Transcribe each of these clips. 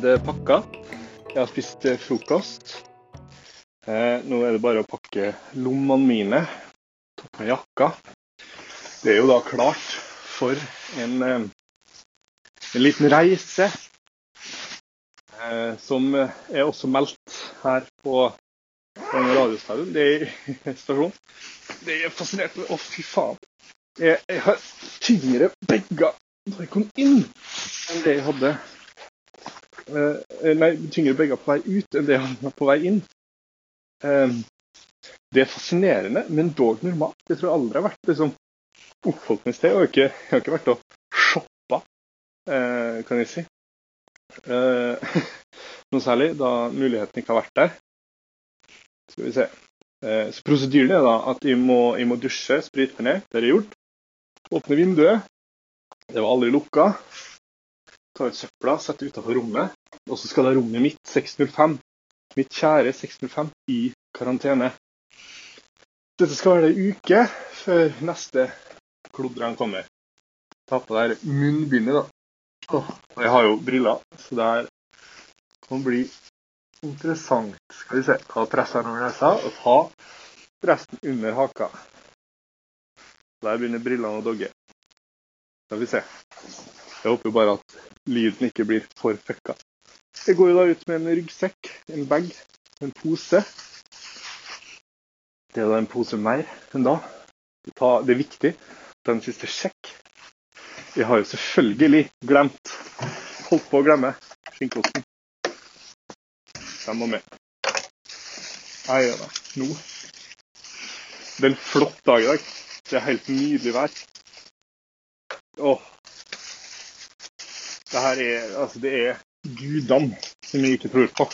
ned eh, pakka. Jeg har spist eh, frokost. Eh, nå er det bare å pakke lommene mine. Ta på jakka. Det er jo da klart for en, en liten reise. Som er også meldt her på denne radiostasjonen. Det er stasjon. Det er fascinerende. Å, fy faen. Jeg, jeg har tyngre bager da jeg kom inn, enn det jeg hadde Nei, tyngre bager på vei ut enn det han hadde på vei inn. Eh, det er fascinerende, men dog normalt. Jeg tror jeg aldri har vært liksom, oppholdningssted. Og. Jeg har ikke, jeg vært og shoppa, eh, kan jeg si. Eh, noe særlig, da muligheten ikke har vært der. Skal vi se. Eh, så prosedyren er da at jeg må, jeg må dusje, sprite meg ned. Det jeg gjort. Åpne vinduet. Det var aldri lukka. Ta ut søpla, sette utafor rommet. Og så skal da rommet mitt, 605, mitt kjære 605, i karantene. Dette skal være ei uke før neste klodrene kommer. Ta på deg munnbindet, da. Og jeg har jo briller, så det her kan bli interessant. Skal vi se. Ta presser over nesa og ta resten under haka. Der begynner brillene å dogge. Skal vi se. Jeg håper jo bare at lyden ikke blir for fucka. Jeg går jo da ut med en ryggsekk, en bag, en pose. Det er da en pose mer enn da. Det er viktig. Den siste sjekk. Jeg har jo selvfølgelig glemt, holdt på å glemme, skinkeosten. Den må med. Jeg gjør det Nå. Det er en flott dag i dag. Det er helt nydelig vær. Åh. Det her er Altså, det er gudene som jeg ikke tror på,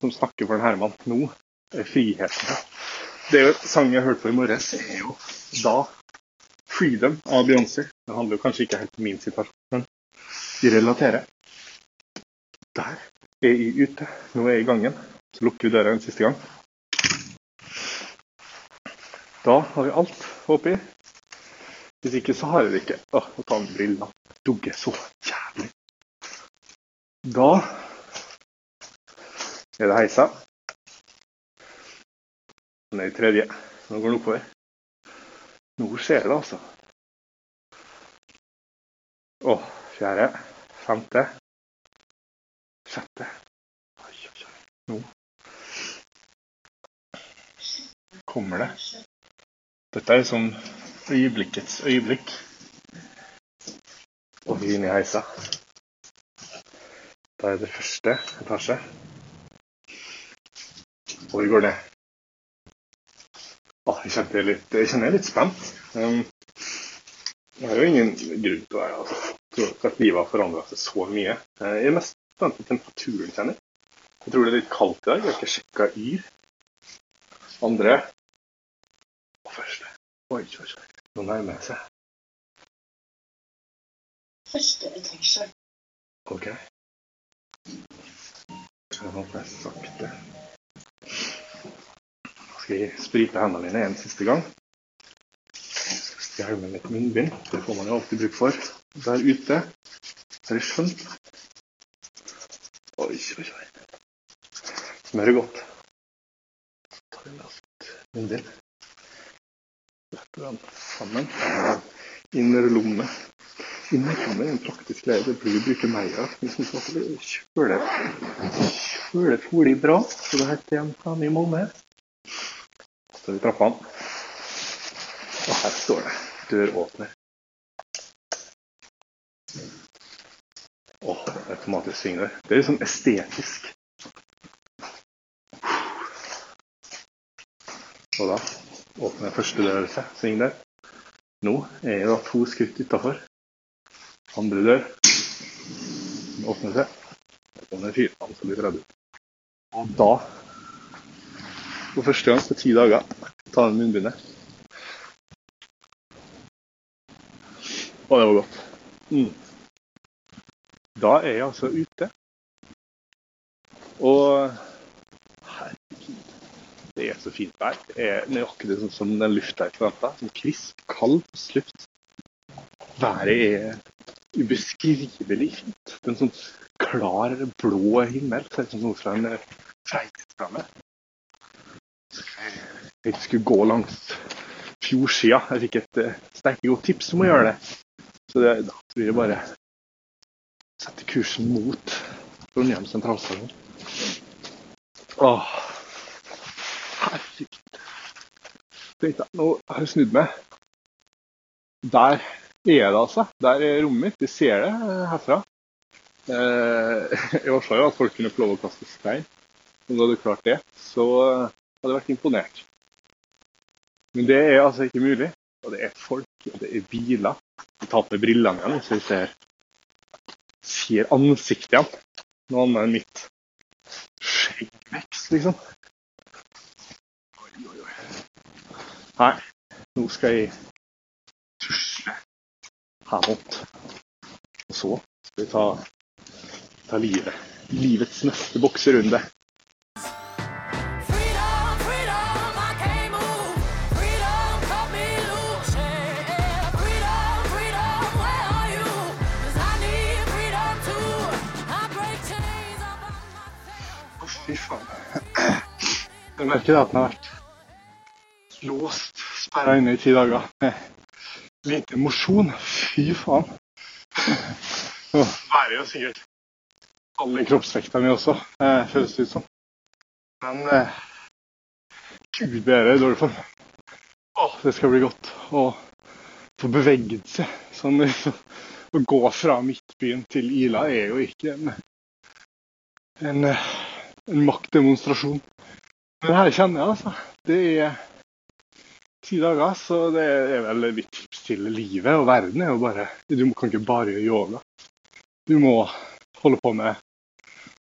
som snakker for en Herman. Nå friheten Det er jo sangen jeg hørte på i morges, er jo da 'Freedom' av Beyoncé. Det handler jo kanskje ikke helt om min situasjon, men de relaterer. Der er jeg ute. Nå er jeg i gangen. Så lukker vi døra en siste gang. Da har vi alt, håper jeg. Hvis ikke, så har jeg det ikke. Åh, å ta av brillene. Dugge så jævlig. Da er det heisa. Ned i tredje. Nå går den oppover. Nå skjer det, altså. Åh, fjerde. Femte. Sjette. Oi, oi, oi. Nå kommer det. Dette er sånn øyeblikkets øyeblikk. Og vi inne i heisa. Da er det første etasje. Og vi går ned. Åh, jeg kjenner jeg litt, jeg kjenner jeg er litt spent. Um, det er jo ingen grunn til å være altså, til at livet har forandra seg så mye. Jeg er mest spent på temperaturen, kjenner jeg. Jeg tror det er litt kaldt i dag. Jeg har ikke sjekka yr. Andre første. Oi, oi, oi. Nå nærmer jeg seg. Første etasje. OK. Jeg håper jeg sakte. Nå skal jeg sprite hendene mine en siste gang. Jeg skal med litt munnbind. Det får man jo alltid bruk for. Der ute har jeg skjønt Oi, oi, oi. Smører godt. Tar med litt munnbind sammen. Innerlomme. Innerlomme er en praktisk mer av. Vi kjøler, kjøler folig bra. Så det heter en plan i Molme. Så vi trappene. Og her står det døråpner. Åh, automatisk svingdør. Det er liksom estetisk. Og da åpner jeg første dør seg, sving der. Nå er jeg da to skritt utafor. Andre dør. Åpner seg. Der kommer firmaen som blir dratt ut. Og da, for første gang på ti dager, tar den munnbindet. Og det var godt. Mm. Da er jeg altså ute. Og det er så fint vær. Det er nøyaktig sånn som den lufta jeg forventa. Sånn krisp, kald luft. Været er ubeskrivelig fint. Det er en sånn klar, blå himmel. Ser ut som noe fra en eh. Jeg skulle gå langs fjordsida. Jeg fikk et uh, sterkt godt tips om å gjøre det. Så det, da blir det bare å sette kursen mot Trondheim sentralstasjon. Åh. Tenkte Nå har jeg snudd meg. Der er det, altså. Der er rommet mitt. De ser det eh, herfra. Eh, jeg varsla jo at folk kunne få lov å kaste stein. Om du hadde klart det, så eh, hadde jeg vært imponert. Men det er altså ikke mulig. Og det er folk, og det er biler. Jeg tar på brillene igjen, så jeg ser, ser ansiktet igjen. Noe annet enn mitt skjeggvekst, liksom. Oi, oi, oi. Nei, nå skal jeg tusle her mot. Og så skal vi ta, ta livet. Livets neste bokserunde. Fy faen. Jeg merker at den har vært låst, sperra inne i ti dager. Med lite mosjon. Fy faen. Nå bærer jo sikkert alle kroppsvekta mi også, eh, føles det ut som. Men eh, gud bedre dårlig form. Å, det skal bli godt å få beveget seg. Sånn, liksom. Å gå fra Midtbyen til Ila er jo ikke en, en, en maktdemonstrasjon. Men det her kjenner jeg, altså. Det er ti dager, så det er vel mitt tips til livet og verden er jo bare Du kan ikke bare gjøre yoga. Du må holde på med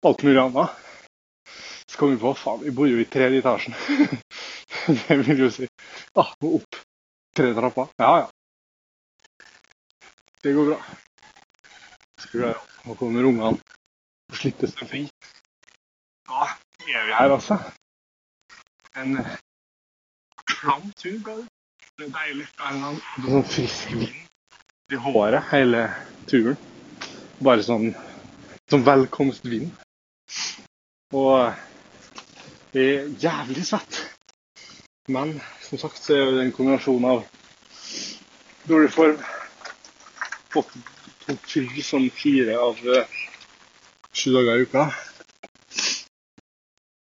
alt mulig annet. Så kom vi på faen, vi bor jo i tredje etasjen. det vil jo si ah, må opp tre trapper. Ja, ja. Det går bra. Skal vi ha å komme rungene og slippe seg fri. Da er vi her, altså. En eh, klam tur, ble det. Det er deilig. Sånn frisk vind i håret hele turen. Bare sånn, sånn velkomstvind. Og det er jævlig svett. Men som sagt så er det en kombinasjon av dårlig form, fått tok fri sånn fire av eh, sju dager i uka,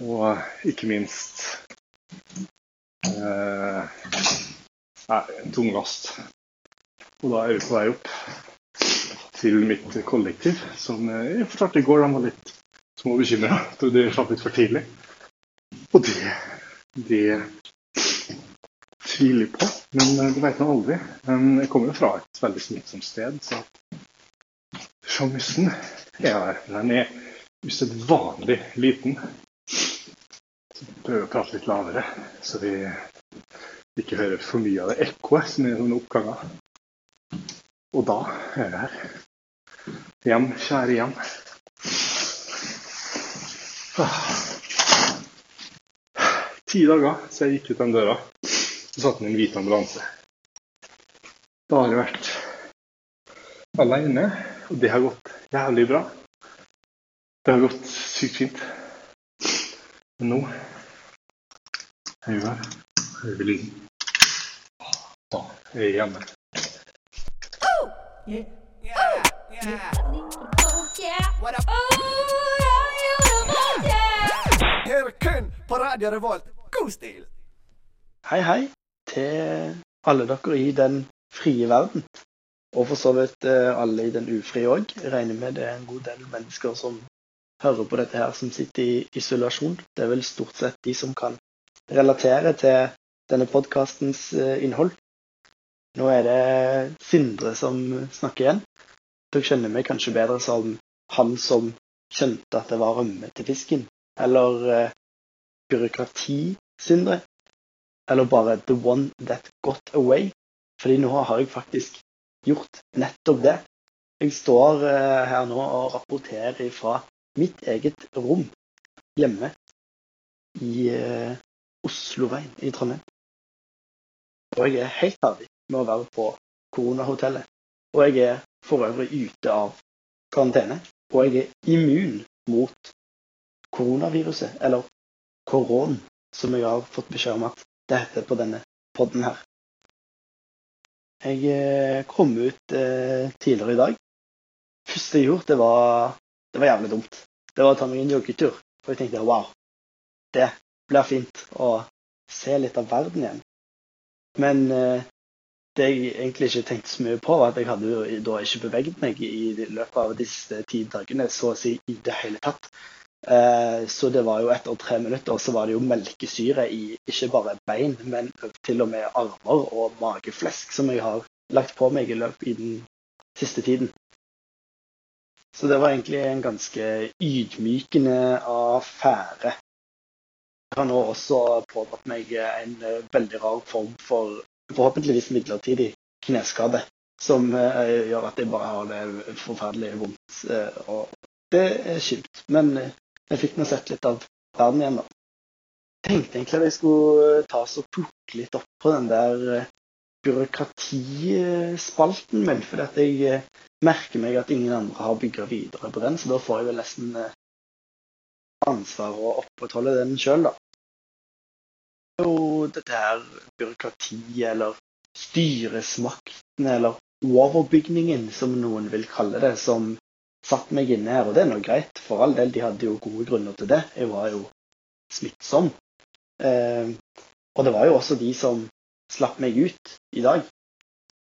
og ikke minst eh, nei, tung last. Og da er vi på vei opp til mitt kollektiv, som jeg fortalte i går han var litt små bekymra. De slapp ut for tidlig. Og det, det tviler på, men eh, det vet man aldri. Men jeg kommer jo fra et veldig smittsomt sted, så sjansen er der. Den er usedvanlig liten. Så prøver å prate litt lavere, så vi ikke hører for mye av det ekkoet som er sånne oppganger. Og da er det her. Hjem, kjære hjem. Ah. Ti dager så jeg gikk ut den døra. Så satt den i en hvit ambulanse. Da har jeg vært alene, og det har gått jævlig bra. Det har gått sykt fint. Men nå er vi her. Hører vi lyden. Yeah, yeah. Oh, yeah. What up? Oh, yeah, yeah. Her kun på Radio Revolt. God stil! Hei, hei til alle dere i den frie verden. Og for så vidt eh, alle i den ufrie òg. Regner med det er en god del mennesker som hører på dette her, som sitter i isolasjon. Det er vel stort sett de som kan relatere til denne podkastens innhold. Nå er det Sindre som snakker igjen. Dere kjenner meg kanskje bedre som han som skjønte at det var rømme til fisken. Eller eh, byråkrati-Sindre eller bare The One That Got Away. Fordi nå har jeg faktisk gjort nettopp det. Jeg står eh, her nå og rapporterer fra mitt eget rom hjemme i eh, Osloveien i Trondheim. Og jeg er helt ferdig med å være på koronahotellet. Og jeg er for øvrig ute av karantene, og jeg er immun mot koronaviruset, eller koron, som jeg har fått beskjed om at det heter på denne podden her. Jeg eh, kom ut eh, tidligere i dag. Første jeg gjorde, det var, det var jævlig dumt. Det var å ta meg en joggetur. For jeg tenkte wow, det blir fint å se litt av verden igjen. Men eh, det jeg egentlig ikke tenkte så mye på, var at jeg hadde jo da ikke beveget meg i løpet av disse ti dagene, så å si i det hele tatt. Eh, Så det var jo etter tre minutter så var det jo melkesyre i ikke bare bein, men til og med armer og mageflesk som jeg har lagt på meg i løpet i den siste tiden. Så det var egentlig en ganske ydmykende affære. Jeg har nå også pådratt meg en eh, veldig rar form for forhåpentligvis midlertidig kneskade, som eh, gjør at jeg bare har det forferdelig vondt. eh, Og det er kjipt, men eh, jeg fikk nå sett litt av verden igjen, da. Tenkte egentlig at jeg skulle ta oss og plukke litt opp på den der byråkratispalten min, fordi jeg merker meg at ingen andre har bygga videre på den, så da får jeg vel nesten ansvaret ansvar å opprettholde den sjøl, da. Jo, dette her byråkratiet, eller styresmakten, eller overbygningen, som noen vil kalle det, som satt meg inne her. Og det er nå greit, for all del, de hadde jo gode grunner til det. Jeg var jo smittsom. Eh, og det var jo også de som slapp meg ut i dag.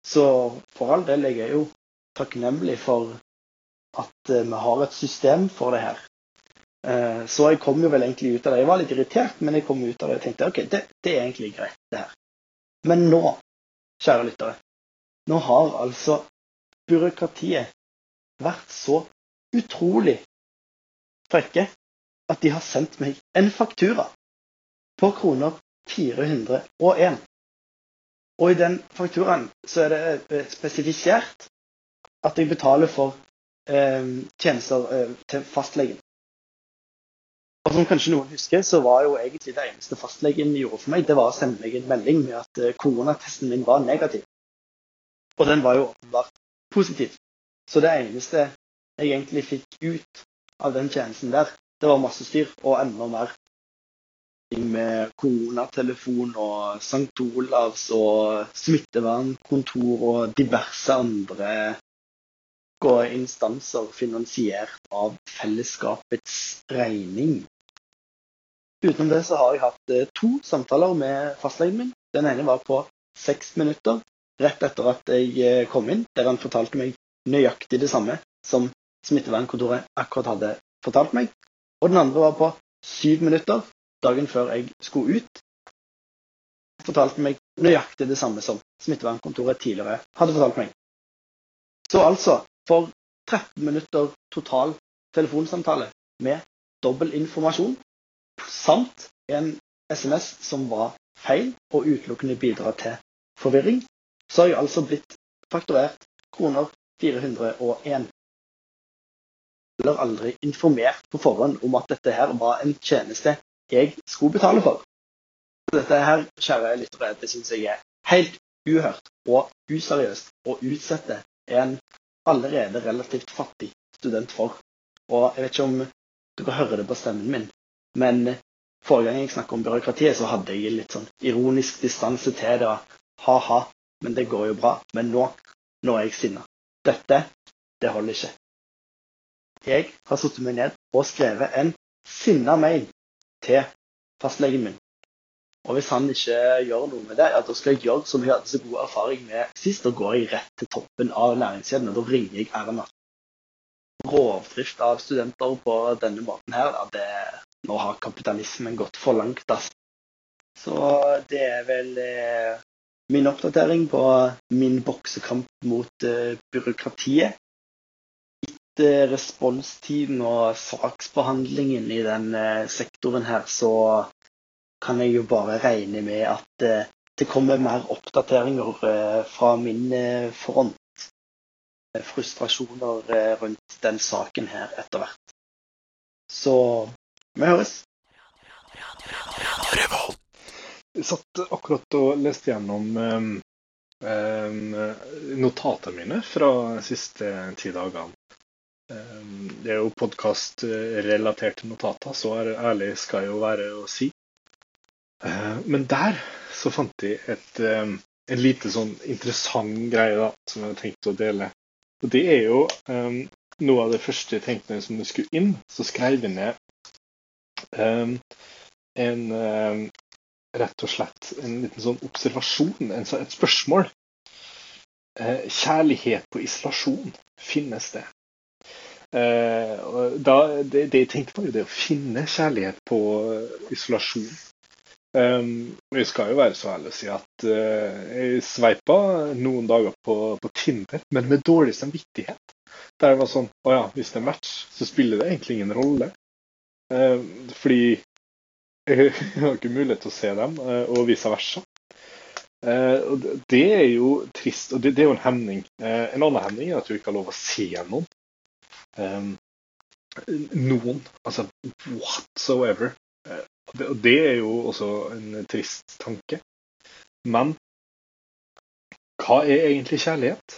Så for all del, jeg er jo takknemlig for at eh, vi har et system for det her. Eh, så jeg kom jo vel egentlig ut av det. Jeg var litt irritert, men jeg kom ut av det og tenkte ok, det, det er egentlig greit, det her. Men nå, kjære lyttere, nå har altså byråkratiet vært så utrolig frekke at de har sendt meg en faktura på kroner 401. Og i den fakturaen så er det eh, spesifisert at jeg betaler for eh, tjenester eh, til fastlegen. Og som kanskje noen husker, så var jo egentlig det eneste fastlegen gjorde for meg, det var å sende meg en melding med at eh, koronatesten min var negativ. Og den var jo åpenbart positiv. Så det eneste jeg egentlig fikk ut av den tjenesten der, det var masse styr og enda mer ting med koronatelefon og St. Olavs og smittevernkontor og diverse andre og instanser finansiert av fellesskapets regning. Utenom det så har jeg hatt eh, to samtaler med fastlegen min. Den ene var på seks minutter rett etter at jeg eh, kom inn, der han fortalte meg nøyaktig det samme som smittevernkontoret akkurat hadde fortalt meg. Og den andre var på syv minutter dagen før jeg skulle ut. Fortalte meg nøyaktig det samme som smittevernkontoret tidligere hadde fortalt meg. Så altså, for 13 minutter total telefonsamtale med dobbel informasjon, samt en SMS som var feil og utelukkende bidrar til forvirring, så har jeg altså blitt fakturert kroner 401. Eller aldri informert på forhånd om at dette her var en tjeneste jeg skulle betale for. Dette her, kjære lyttere, det syns jeg er helt uhørt og useriøst å utsette en allerede relativt fattig student for. Og jeg vet ikke om dere hører det på stemmen min, men forrige gang jeg snakket om byråkratiet, så hadde jeg litt sånn ironisk distanse til det. Ha-ha, men det går jo bra. Men nå, nå er jeg sinna. Dette, det holder ikke. Jeg har satt meg ned og skrevet en sinna mail til fastlegen min. Og hvis han ikke gjør noe med det, ja, da skal jeg gjøre som jeg hadde så god erfaring med sist. Da går jeg rett til toppen av næringskjeden, og da ringer jeg Erna. Rovdrift av studenter på denne måten her, ja, det, nå har kapitalismen gått for langt, ass. Så det er vel eh, min oppdatering på min boksekamp mot eh, byråkratiet. Etter responstiden og saksbehandlingen i den eh, sektoren her, så kan jeg jo bare regne med at eh, det kommer mer oppdateringer eh, fra min eh, front. Eh, Frustrasjoner eh, rundt den saken her etter hvert. Så vi høres. Jeg satt akkurat og leste gjennom um, um, notatene mine fra de siste ti dagene. Um, det er jo podkastrelaterte notater, så ærlig skal jeg jo være å si. Uh, men der så fant jeg et, um, en lite sånn interessant greie da, som jeg hadde tenkt å dele. Og det er jo um, noe av det første jeg tenkte som du skulle inn, så skrev jeg ned en um, rett og slett en liten sånn observasjon, et spørsmål. Eh, kjærlighet på isolasjon, finnes det? Eh, da, det, det jeg tenkte på, er det å finne kjærlighet på eh, isolasjon. Um, jeg skal jo være så ærlig å si at jeg sveipa noen dager på, på Tinder, men med dårlig samvittighet. Der det var sånn Å ja, hvis det er match, så spiller det egentlig ingen rolle. Eh, fordi jeg har ikke mulighet til å se dem, eh, og vice versa. Eh, det- er jo trist, og det, er jo en hemning. En annen hemning er at du ikke har lov å se noen. Noen. Altså whatsoever. Og det er jo også en trist tanke. Men hva er egentlig kjærlighet?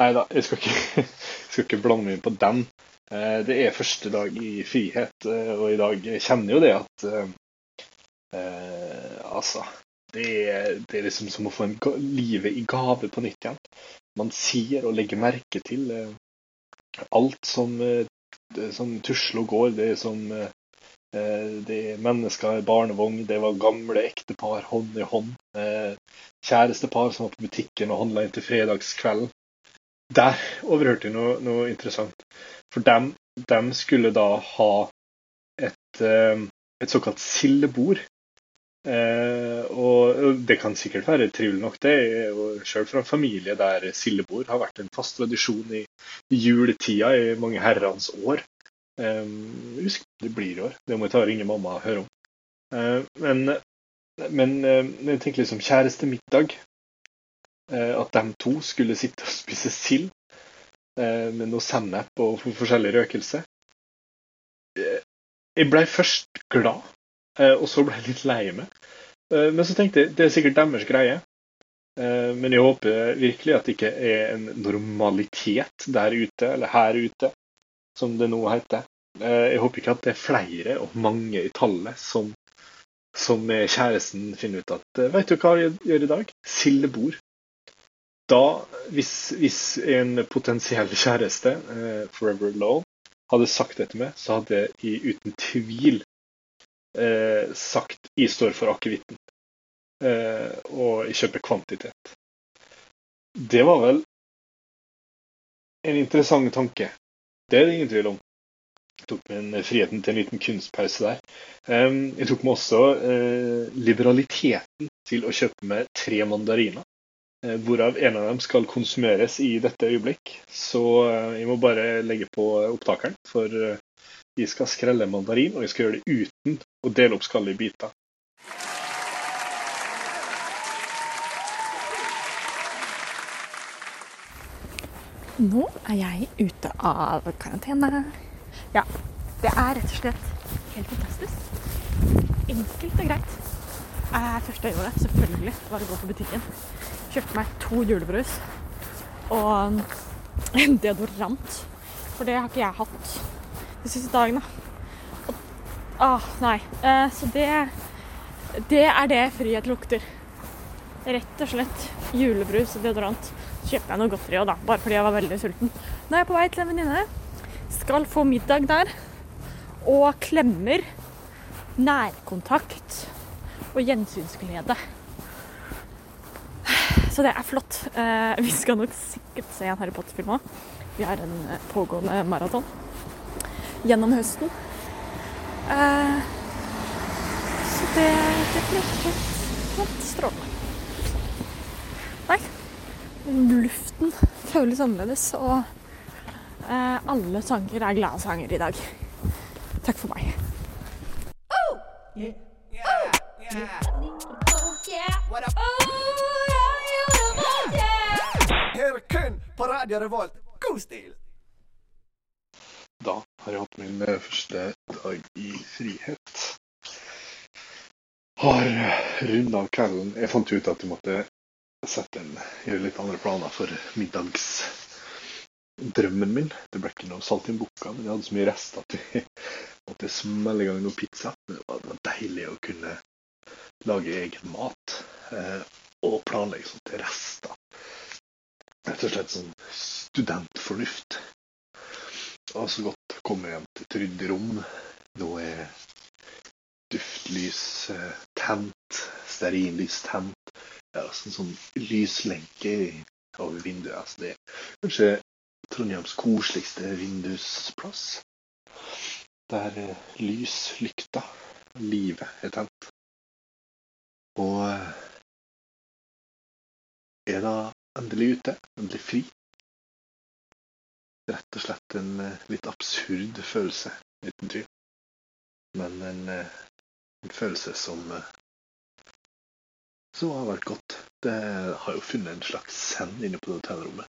Nei da, jeg skal ikke, jeg skal ikke blande meg inn på den. Eh, Det er første dag i frihet, eh, og i dag kjenner jo det at eh, eh, Altså, det er, det er liksom som å få livet i gave på nytt igjen. Man sier og legger merke til alt som, som tusler og går. Det er som det er mennesker i barnevogn, det var gamle ektepar hånd i hånd. Kjærestepar som var på butikken og handla inn til fredagskvelden. Der overhørte jeg noe, noe interessant. For dem, dem skulle da ha et, eh, et såkalt sildebord. Eh, og det kan sikkert være trivelig nok, det. Selv fra en familie der sildebord har vært en fast tradisjon i, i juletida i mange herrens år. Eh, husker det blir i år. Det må jeg ta og ringe mamma og høre om. Eh, men men eh, jeg tenker liksom kjærestemiddag. Eh, at de to skulle sitte og spise sild eh, med noe sennep og for- forskjellig røkelse. Eh, Jeg ble først glad, og så ble jeg litt lei meg. Men så tenkte jeg det er sikkert deres greie. Men jeg håper virkelig at det ikke er en normalitet der ute, eller her ute, som det nå heter. Jeg håper ikke at det er flere og mange i tallet som, som kjæresten finner ut at Vet du hva jeg gjør i dag? Sildebord. Da, hvis, hvis en potensiell kjæreste, eh, forever Low, hadde sagt det til meg, så hadde jeg uten tvil eh, sagt jeg står for akevitten. Eh, og jeg kjøper kvantitet. Det var vel en interessant tanke. Det er det ingen tvil om. Jeg tok meg en friheten til en liten kunstpause der. Jeg tok meg også eh, liberaliteten til å kjøpe meg tre mandariner. Eh, Hvorav en av dem skal konsumeres i dette øyeblikk. Så eh, jeg må bare legge på opptakeren, for eh, jeg skal skrelle mandarin, og jeg skal gjøre det uten å dele opp skallet i biter. Nå er jeg ute av karantene. Ja, det er rett og slett helt fantastisk. Enkelt og greit. Eh, første jeg gjorde, selvfølgelig, var å gå på butikken. Kjøpte meg to julebrus og en deodorant. For det har ikke jeg hatt de siste dagene. Og, ah, nei. Eh, så det, det er det frihet lukter. Rett og slett julebrus og deodorant. Så kjøpte jeg noe godteri òg, da, bare fordi jeg var veldig sulten. Nå er jeg på vei til en venninne. Skal få middag der. Og klemmer, nærkontakt og gjensynsglede. Så det er flott. Eh, vi skal nok sikkert se en Harry Potter-film òg. Vi har en eh, pågående maraton gjennom høsten. Eh, så det, det blir helt, helt strålende. Nei, luften føles annerledes, og alle sanger er glade sanger i dag. Takk for meg. Kun på valgt. God stil! Da har jeg hatt min eh, første dag i frihet. Har runda kvelden. Jeg fant ut at jeg måtte sette en, gjøre litt andre planer for middagsdrømmen min. Det ble ikke noe salt i boka, men jeg hadde så mye rester at vi måtte smelle i gang noe pizza. Det var, deilig å kunne lage egen mat eh, og planlegge sånn til rester. Rett og slett sånn studentfornuft. Og så godt å komme hjem til trygt rom. Nå er duftlys eh, tent, stearinlys tent. Ja, altså en sånn lyslenke over vinduet. Altså det er kanskje Trondheims koseligste vindusplass. Der eh, lys, lykta, livet er tent. Og eh, er da endelig ute, endelig fri. Rett og slett en eh, litt absurd følelse, uten tvil. Men en, eh, en følelse som eh, som har vært godt. Det har jo funnet en slags send inne på det hotellrommet.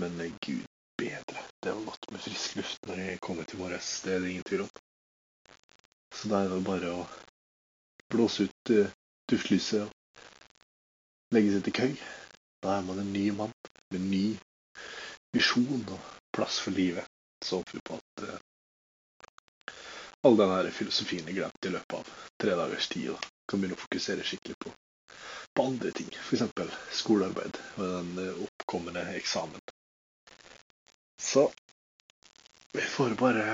Men gud bedre. Det var godt med frisk luft når jeg kom ut i morges. Det er det ingen tvil om. Så da er det bare å blåse ut duftlyset og legge seg til køy. Da er man en ny mann med ny visjon og plass for livet. Så håper vi på at uh, all den filosofien er glemt i løpet av tre dagers tid, og kan begynne å fokusere skikkelig på, på andre ting. F.eks. skolearbeid og den eh, oppkommende eksamen. Så vi får bare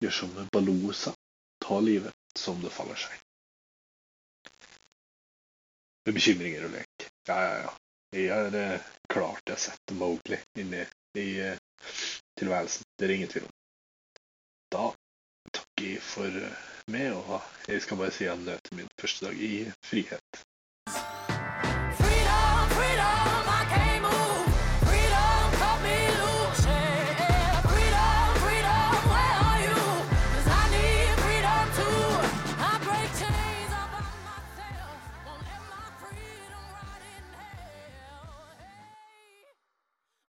gjøre som Baloo sa. Ta livet som det faller seg. Med bekymringer og lek. Ja, ja, ja. Jeg har eh, klart jeg setter Mowgli inne i eh, tilværelsen. Det er ingen tvil om. Da takker jeg for eh, meg, og jeg skal bare si jeg nøt min første dag i frihet.